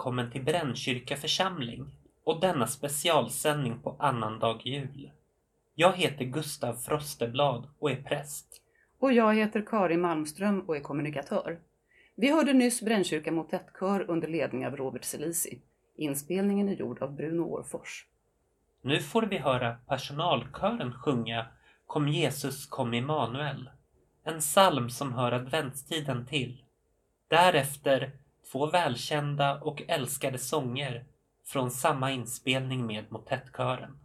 Välkommen till Brännkyrka församling och denna specialsändning på annandag jul. Jag heter Gustav Frosteblad och är präst. Och jag heter Karin Malmström och är kommunikatör. Vi hörde nyss Brännkyrka motettkör under ledning av Robert Selisi. Inspelningen är gjord av Bruno Årfors. Nu får vi höra personalkören sjunga Kom Jesus, kom Immanuel. En psalm som hör adventstiden till. Därefter två välkända och älskade sånger från samma inspelning med motettkören.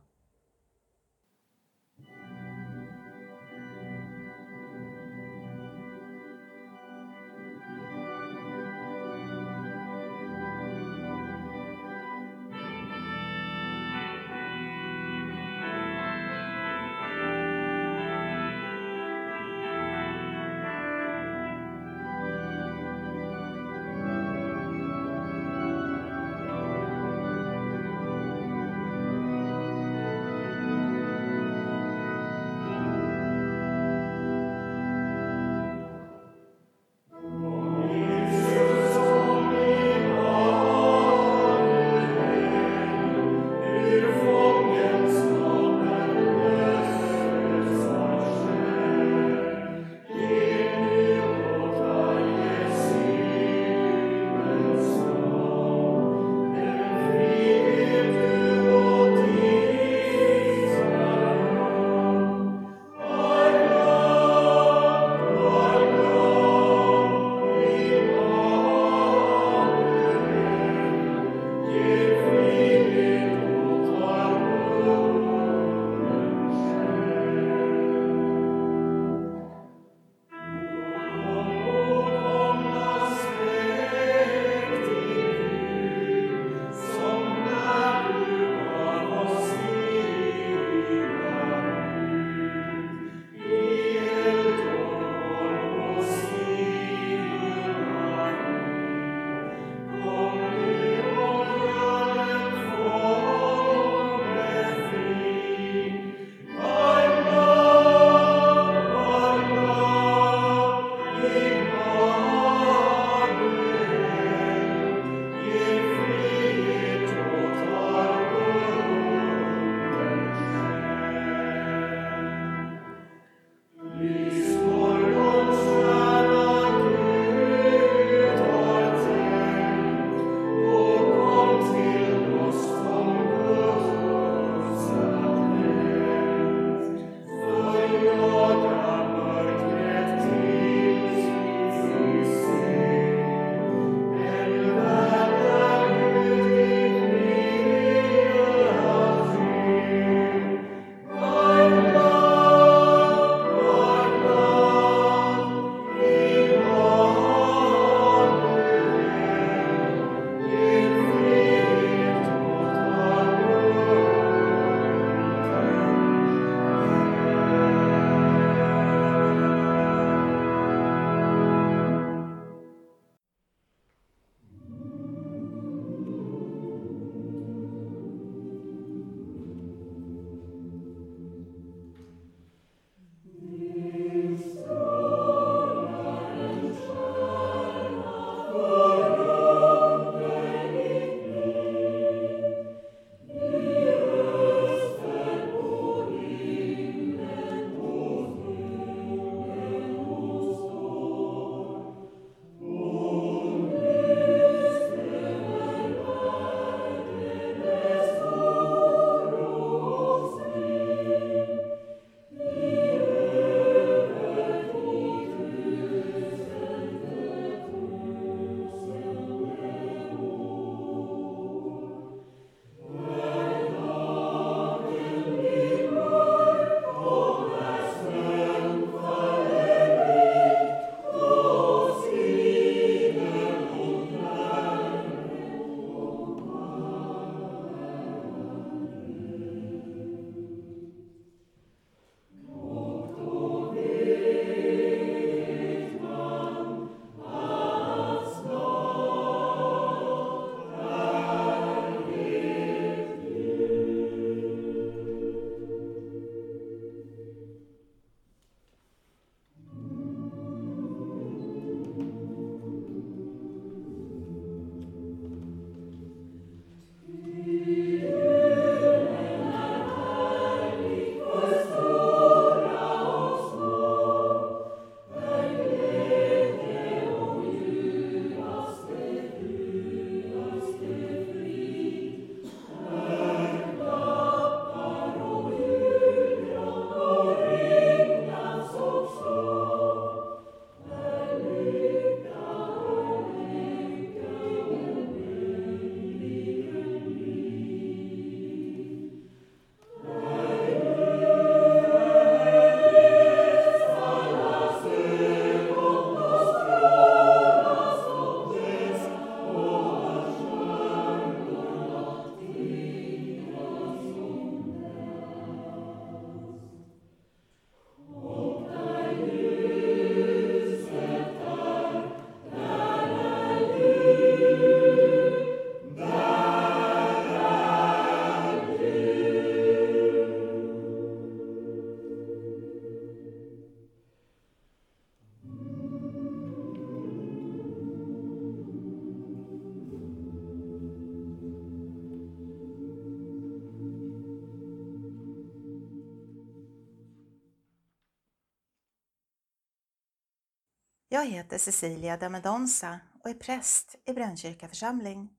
Jag heter Cecilia de Medonsa och är präst i Brännkyrka församling.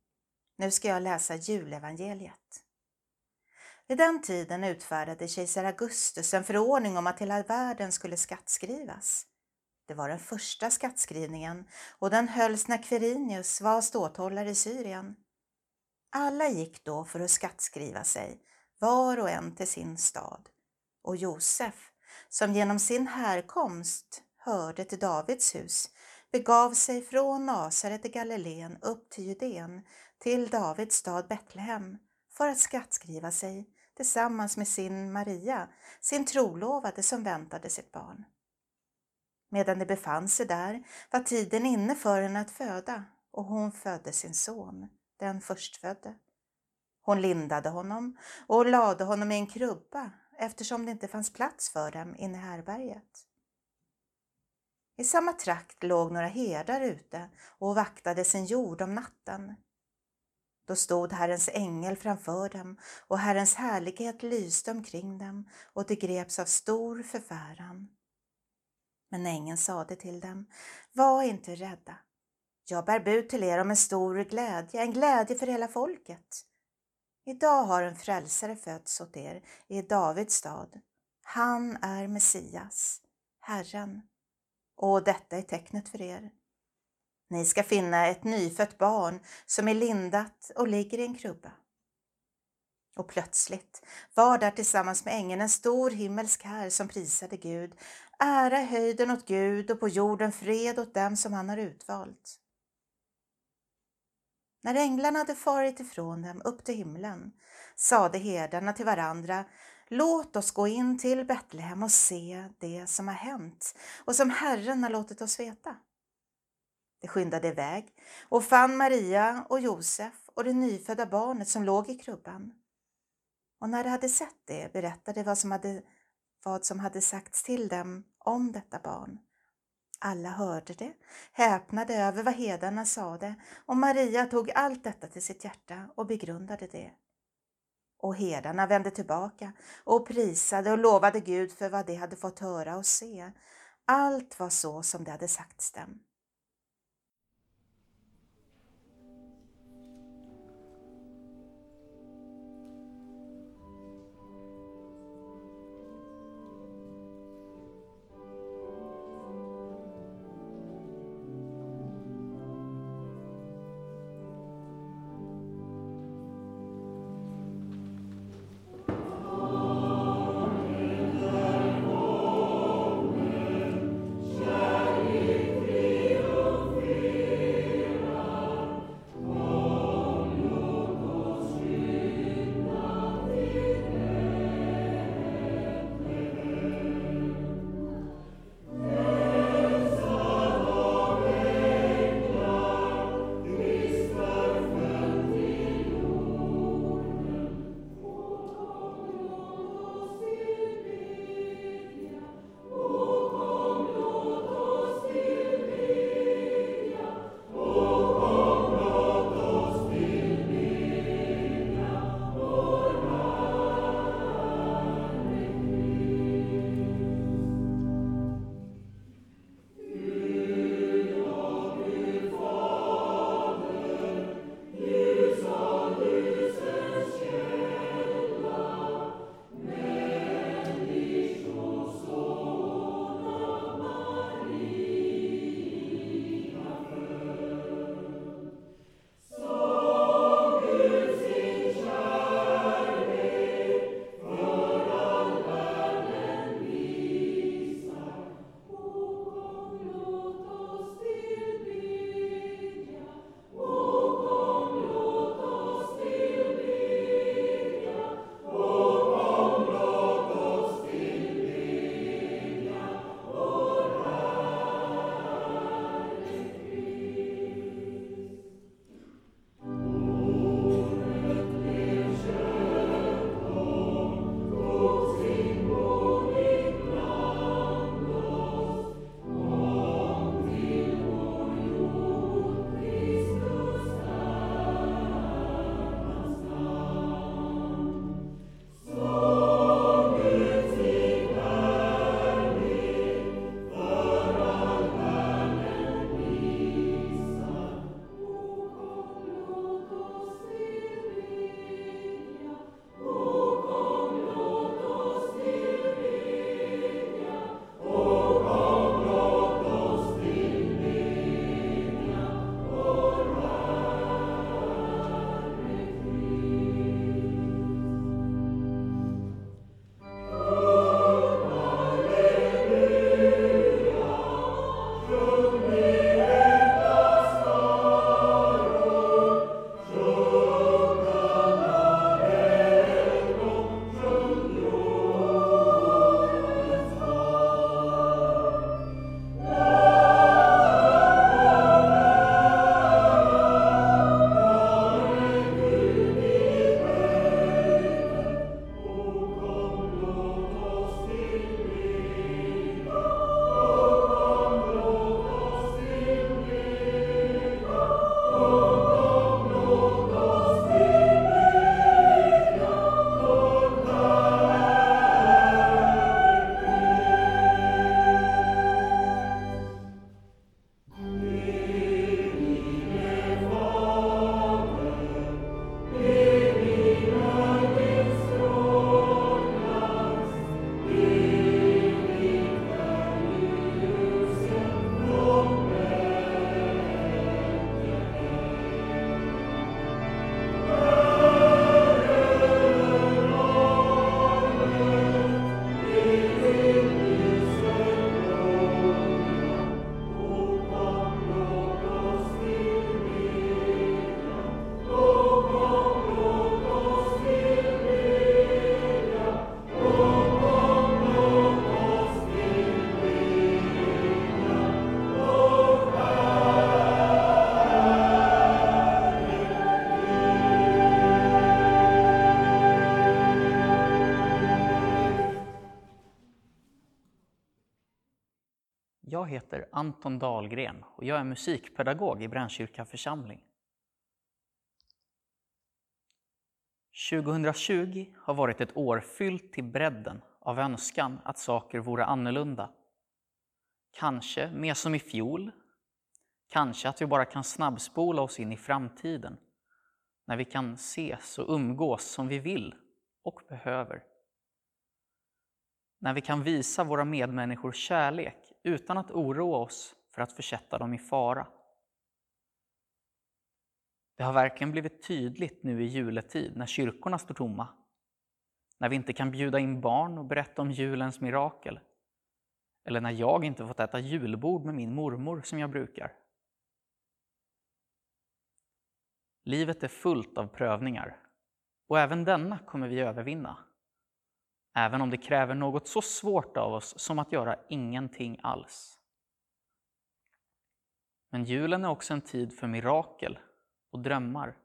Nu ska jag läsa julevangeliet. Vid den tiden utfärdade kejsar Augustus en förordning om att hela världen skulle skattskrivas. Det var den första skattskrivningen och den hölls när Quirinius var ståthållare i Syrien. Alla gick då för att skattskriva sig, var och en till sin stad. Och Josef, som genom sin härkomst hörde till Davids hus, begav sig från Nasaret i Galileen upp till Judeen, till Davids stad Betlehem, för att skattskriva sig tillsammans med sin Maria, sin trolovade som väntade sitt barn. Medan de befann sig där var tiden inne för henne att föda och hon födde sin son, den förstfödde. Hon lindade honom och lade honom i en krubba eftersom det inte fanns plats för dem inne i härberget. I samma trakt låg några herdar ute och vaktade sin jord om natten. Då stod Herrens ängel framför dem och Herrens härlighet lyste omkring dem och de greps av stor förfäran. Men ängeln sade till dem, var inte rädda. Jag bär bud till er om en stor glädje, en glädje för hela folket. Idag har en frälsare fötts åt er i Davids stad. Han är Messias, Herren. Och detta är tecknet för er. Ni ska finna ett nyfött barn som är lindat och ligger i en krubba. Och plötsligt var där tillsammans med ängeln en stor himmelsk här som prisade Gud. Ära höjden åt Gud och på jorden fred åt dem som han har utvalt. När änglarna hade farit ifrån dem upp till himlen sade herdarna till varandra Låt oss gå in till Betlehem och se det som har hänt och som Herren har låtit oss veta. De skyndade iväg och fann Maria och Josef och det nyfödda barnet som låg i krubban. Och när de hade sett det berättade vad som hade, vad som hade sagts till dem om detta barn. Alla hörde det, häpnade över vad hedarna sade och Maria tog allt detta till sitt hjärta och begrundade det. Och herdarna vände tillbaka och prisade och lovade Gud för vad de hade fått höra och se. Allt var så som det hade sagts dem. Anton Dahlgren och jag är musikpedagog i Brännkyrka församling. 2020 har varit ett år fyllt till bredden av önskan att saker vore annorlunda. Kanske mer som i fjol. Kanske att vi bara kan snabbspola oss in i framtiden när vi kan ses och umgås som vi vill och behöver. När vi kan visa våra medmänniskor kärlek utan att oroa oss för att försätta dem i fara. Det har verkligen blivit tydligt nu i juletid när kyrkorna står tomma. När vi inte kan bjuda in barn och berätta om julens mirakel. Eller när jag inte fått äta julbord med min mormor som jag brukar. Livet är fullt av prövningar och även denna kommer vi övervinna. Även om det kräver något så svårt av oss som att göra ingenting alls. Men julen är också en tid för mirakel och drömmar.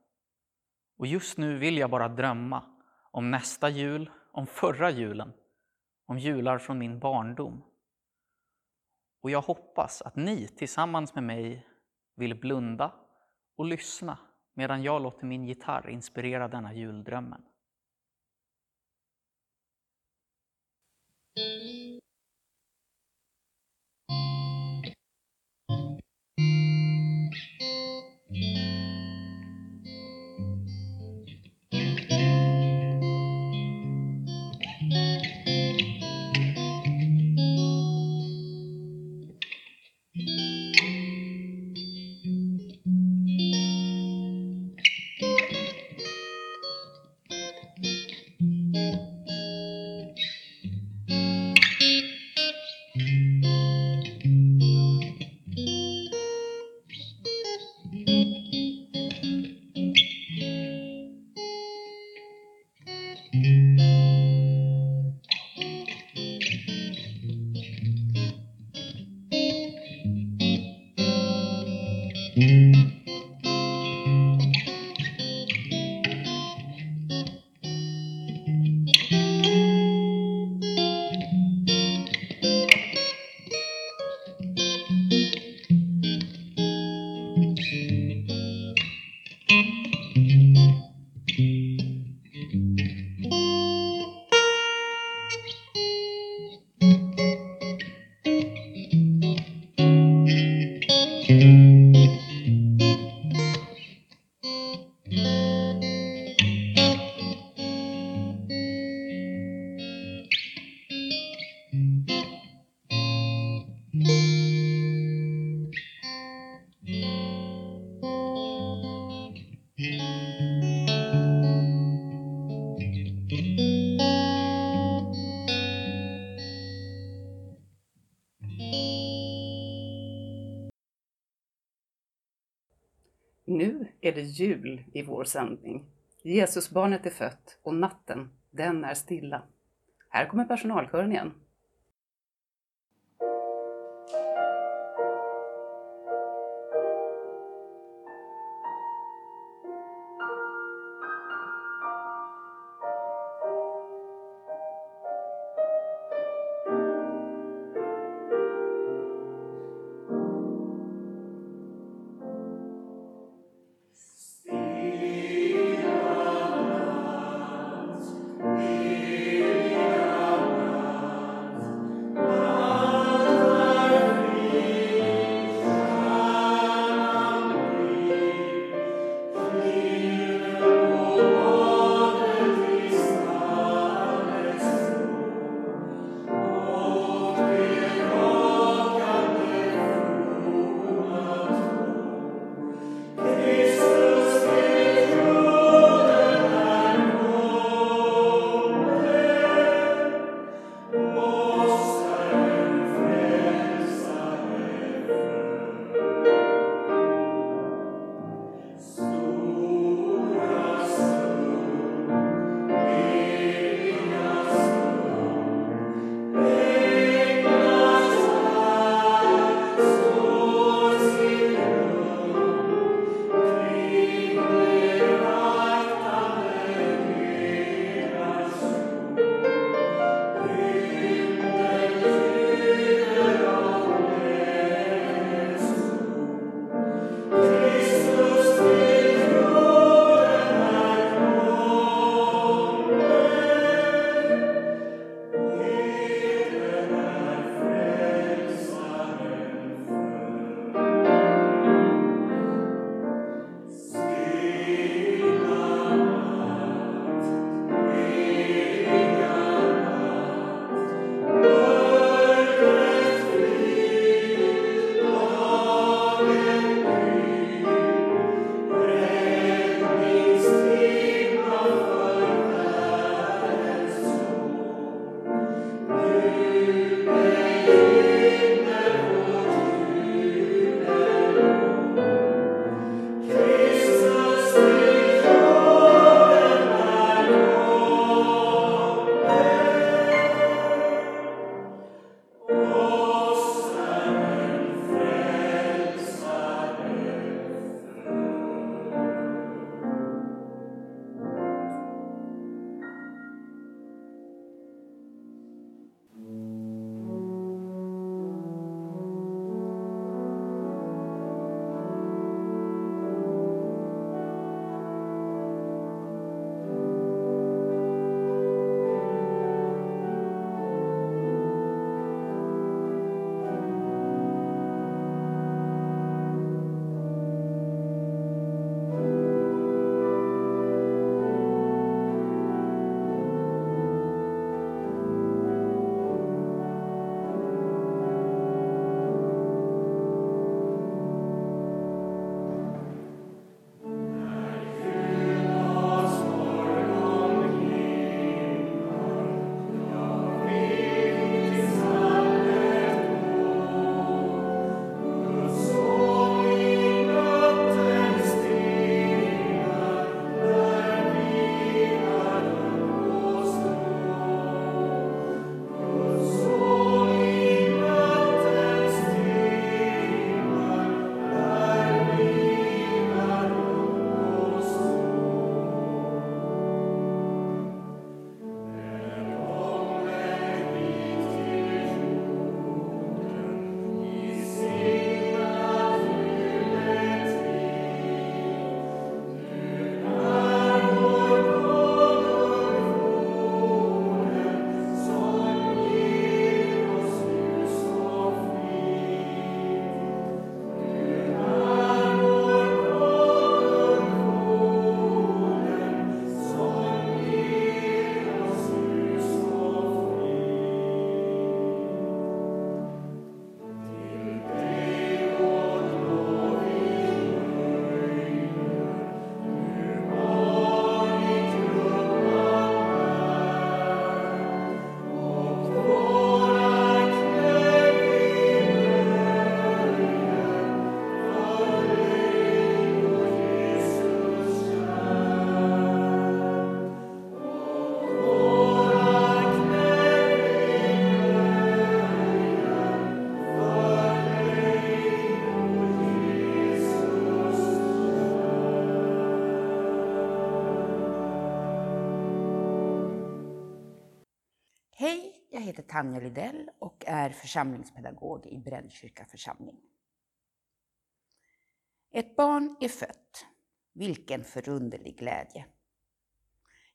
Och just nu vill jag bara drömma om nästa jul, om förra julen, om jular från min barndom. Och jag hoppas att ni tillsammans med mig vill blunda och lyssna medan jag låter min gitarr inspirera denna juldrömmen. Nu är det jul i vår sändning. Jesusbarnet är fött och natten, den är stilla. Här kommer personalkören igen. Heter Tanja Lidell och är församlingspedagog i Brännkyrka församling. Ett barn är fött. Vilken förunderlig glädje!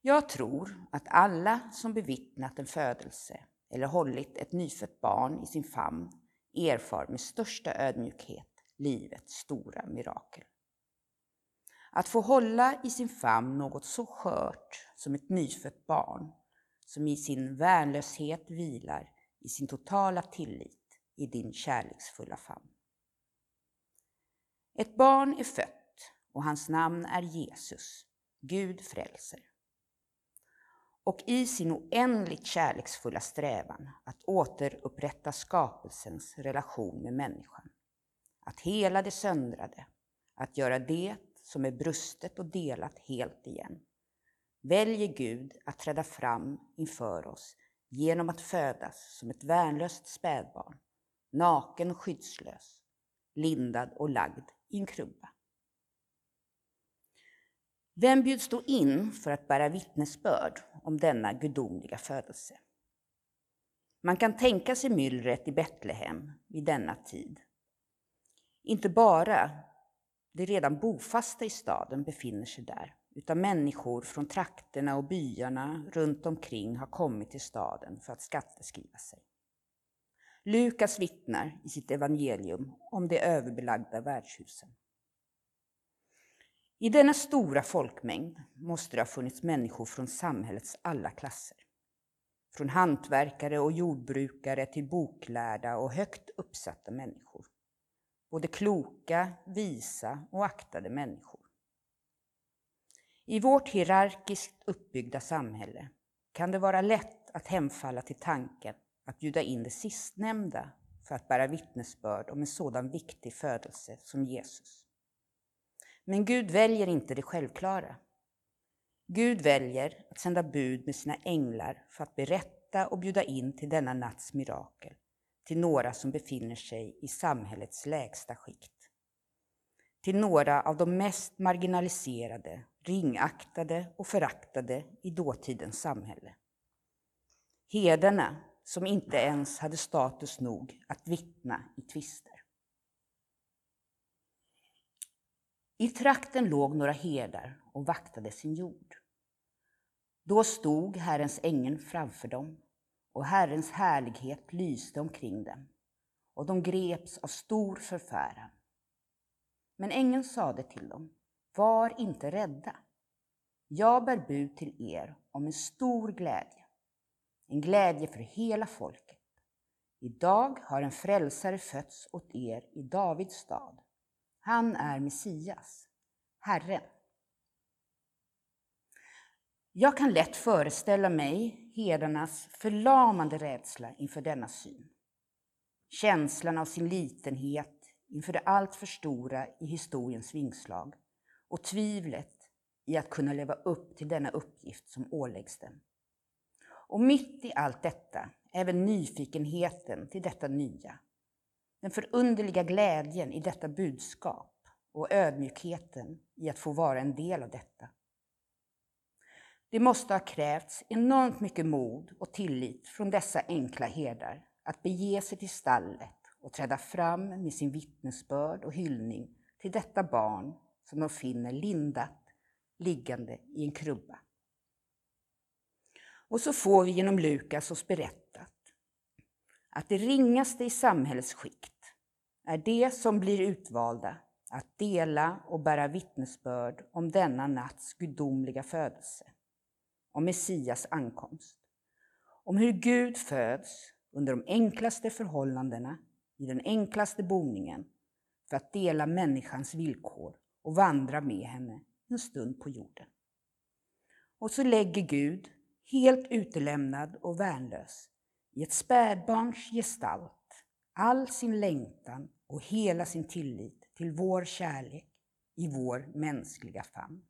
Jag tror att alla som bevittnat en födelse eller hållit ett nyfött barn i sin famn erfar med största ödmjukhet livets stora mirakel. Att få hålla i sin famn något så skört som ett nyfött barn som i sin värnlöshet vilar i sin totala tillit i din kärleksfulla famn. Ett barn är fött och hans namn är Jesus, Gud frälser. Och i sin oändligt kärleksfulla strävan att återupprätta skapelsens relation med människan, att hela det söndrade, att göra det som är brustet och delat helt igen, väljer Gud att träda fram inför oss genom att födas som ett värnlöst spädbarn, naken och skyddslös, lindad och lagd i en krubba. Vem bjuds då in för att bära vittnesbörd om denna gudomliga födelse? Man kan tänka sig myllret i Betlehem vid denna tid. Inte bara de redan bofasta i staden befinner sig där, utan människor från trakterna och byarna runt omkring har kommit till staden för att skatteskriva sig. Lukas vittnar i sitt evangelium om de överbelagda värdshusen. I denna stora folkmängd måste det ha funnits människor från samhällets alla klasser. Från hantverkare och jordbrukare till boklärda och högt uppsatta människor. Både kloka, visa och aktade människor. I vårt hierarkiskt uppbyggda samhälle kan det vara lätt att hemfalla till tanken att bjuda in det sistnämnda för att bära vittnesbörd om en sådan viktig födelse som Jesus. Men Gud väljer inte det självklara. Gud väljer att sända bud med sina änglar för att berätta och bjuda in till denna natts mirakel, till några som befinner sig i samhällets lägsta skikt. Till några av de mest marginaliserade, ringaktade och föraktade i dåtidens samhälle. Herdarna som inte ens hade status nog att vittna i tvister. I trakten låg några herdar och vaktade sin jord. Då stod Herrens ängel framför dem och Herrens härlighet lyste omkring dem och de greps av stor förfäran. Men ängeln sade till dem, var inte rädda. Jag bär bud till er om en stor glädje, en glädje för hela folket. Idag har en frälsare fötts åt er i Davids stad. Han är Messias, Herren. Jag kan lätt föreställa mig herdarnas förlamande rädsla inför denna syn. Känslan av sin litenhet inför det allt för stora i historiens vingslag och tvivlet i att kunna leva upp till denna uppgift som åläggs dem. Och mitt i allt detta även nyfikenheten till detta nya, den förunderliga glädjen i detta budskap och ödmjukheten i att få vara en del av detta. Det måste ha krävts enormt mycket mod och tillit från dessa enkla herdar att bege sig till stallet och träda fram med sin vittnesbörd och hyllning till detta barn som de finner lindat liggande i en krubba. Och så får vi genom Lukas oss berättat att det ringaste i samhällets skikt är det som blir utvalda att dela och bära vittnesbörd om denna natts gudomliga födelse, om Messias ankomst, om hur Gud föds under de enklaste förhållandena, i den enklaste boningen, för att dela människans villkor och vandra med henne en stund på jorden. Och så lägger Gud, helt utelämnad och värnlös, i ett spädbarns gestalt all sin längtan och hela sin tillit till vår kärlek i vår mänskliga famn.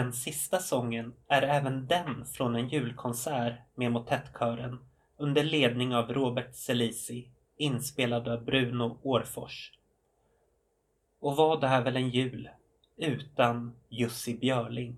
Den sista sången är även den från en julkonsert med motettkören under ledning av Robert Selisi, inspelad av Bruno Årfors. Och vad är väl en jul utan Jussi Björling?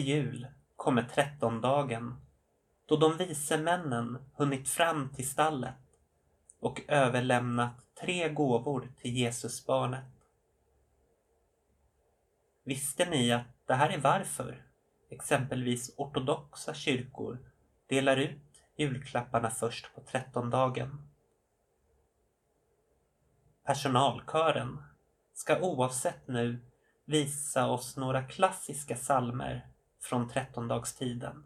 Jul kommer trettondagen då de vise männen hunnit fram till stallet och överlämnat tre gåvor till Jesusbarnet. Visste ni att det här är varför exempelvis ortodoxa kyrkor delar ut julklapparna först på trettondagen? Personalkören ska oavsett nu visa oss några klassiska salmer från trettondagstiden.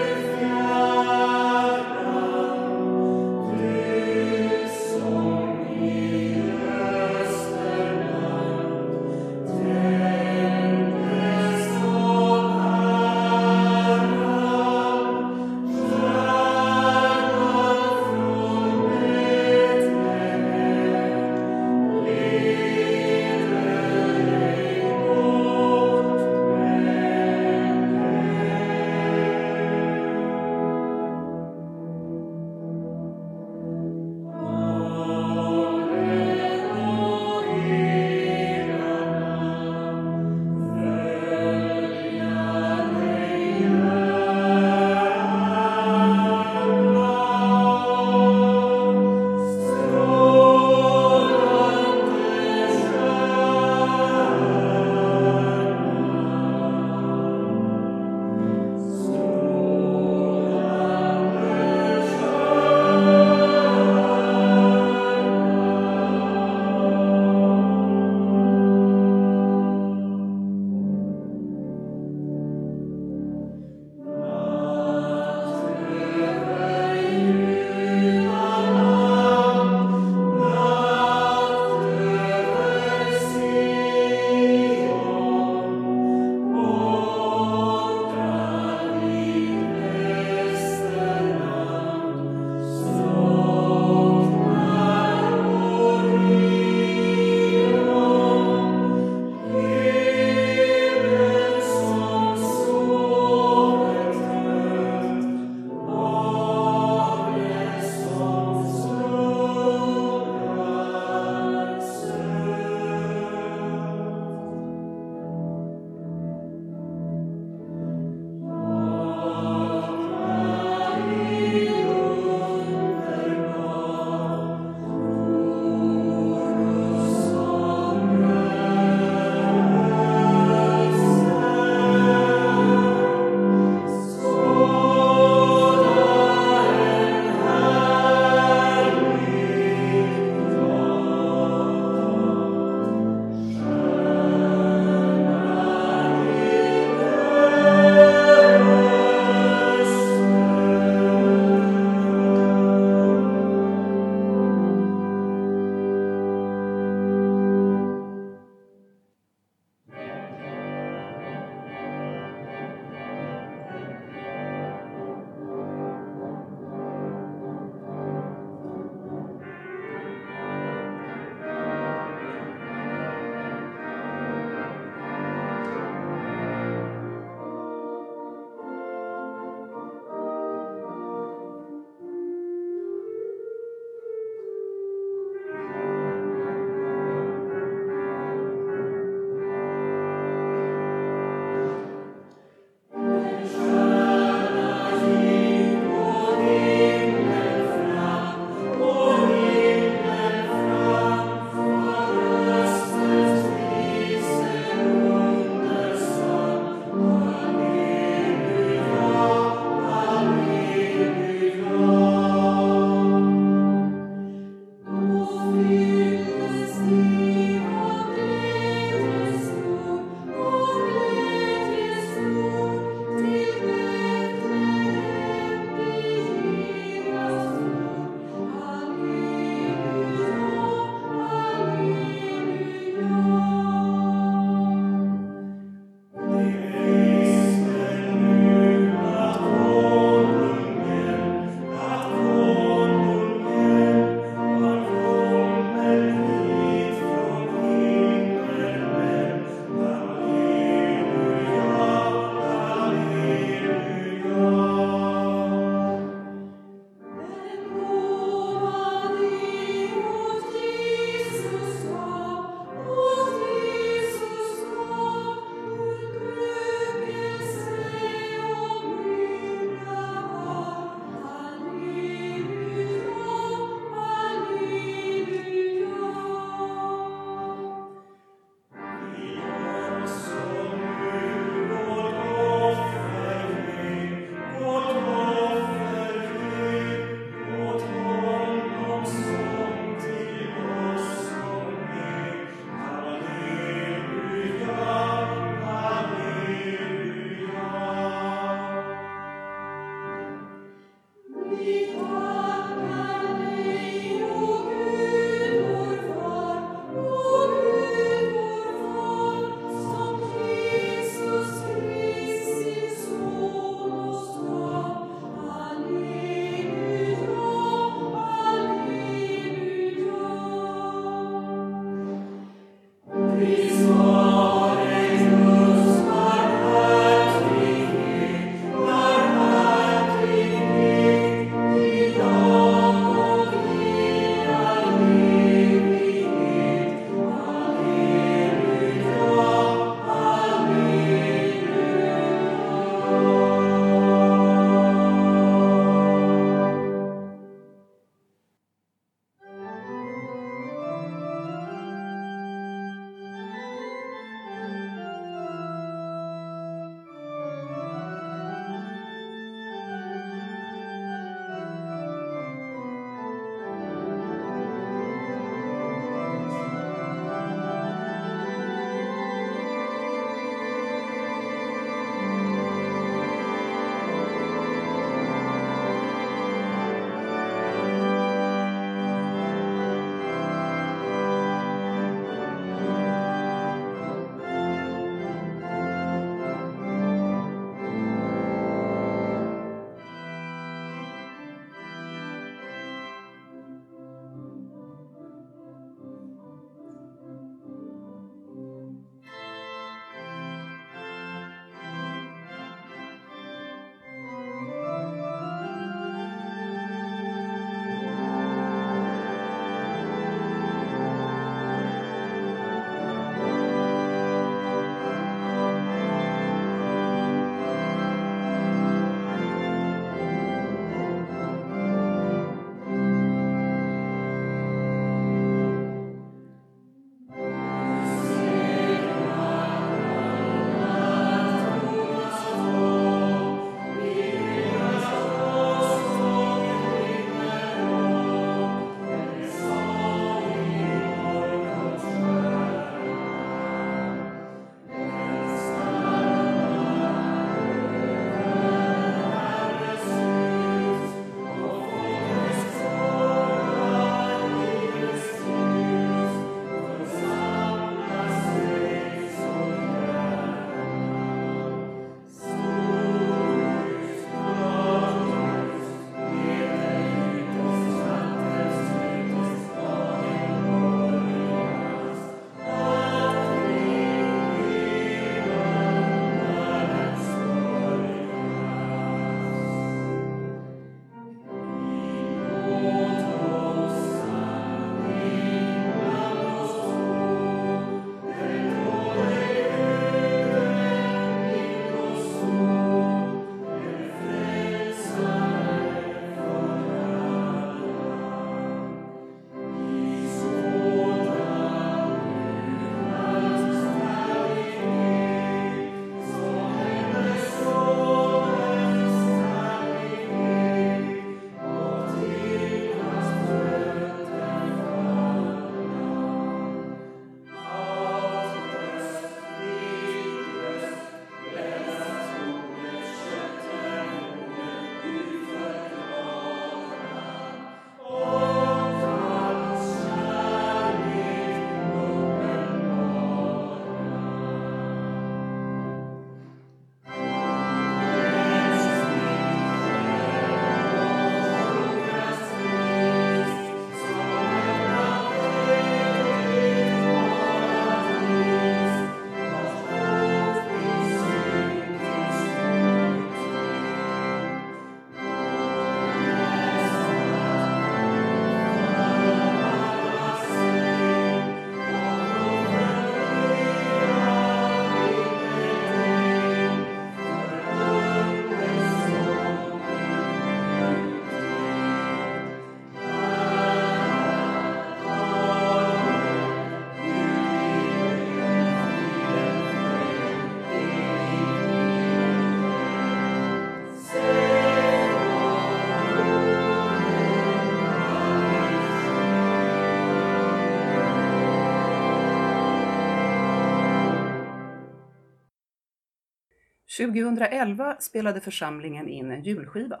2011 spelade församlingen in en julskiva.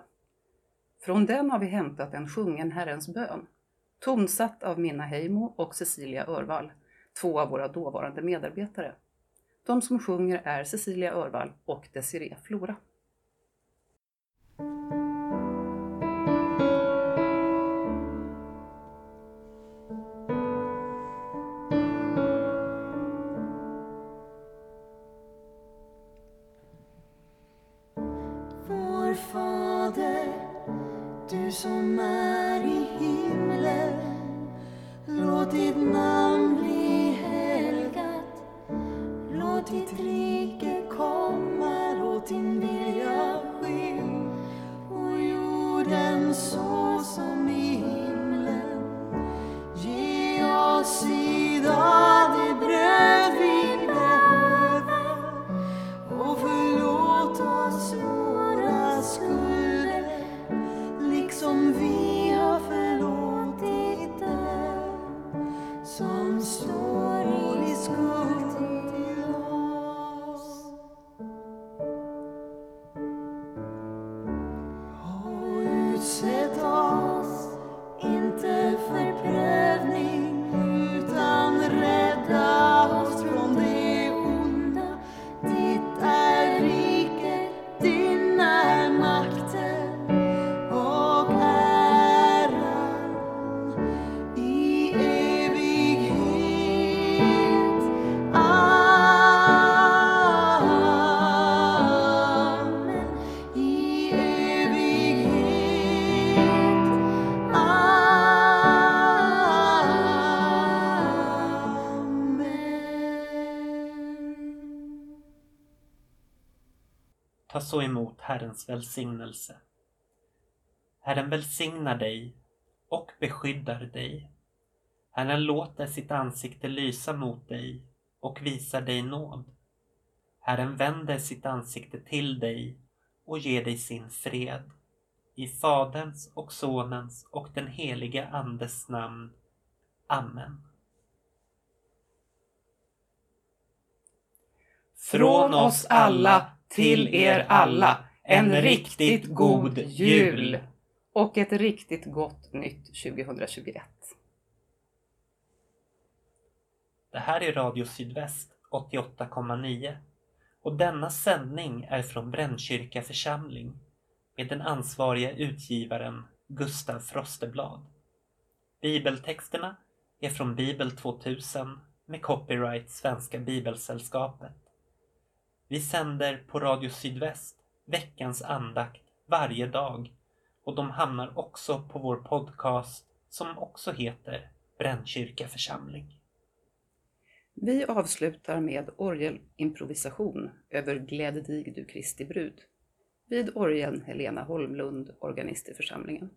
Från den har vi hämtat en sjungen Herrens bön, tonsatt av Minna Heimo och Cecilia Örvall, två av våra dåvarande medarbetare. De som sjunger är Cecilia Örvall och Desiree Flora. Så emot Herrens välsignelse. Herren välsignar dig och beskyddar dig. Herren låter sitt ansikte lysa mot dig och visar dig nåd. Herren vänder sitt ansikte till dig och ger dig sin fred. I Faderns och Sonens och den helige Andes namn. Amen. Från oss alla till er alla en riktigt god jul och ett riktigt gott nytt 2021. Det här är Radio Sydväst 88,9 och denna sändning är från Brännkyrka församling med den ansvariga utgivaren Gustav Frosteblad. Bibeltexterna är från Bibel 2000 med copyright Svenska Bibelsällskapet. Vi sänder på Radio Sydväst veckans andakt varje dag och de hamnar också på vår podcast som också heter Brännkyrka församling. Vi avslutar med orgelimprovisation över Gläd dig du Kristi brud. Vid orgeln Helena Holmlund, organist i församlingen.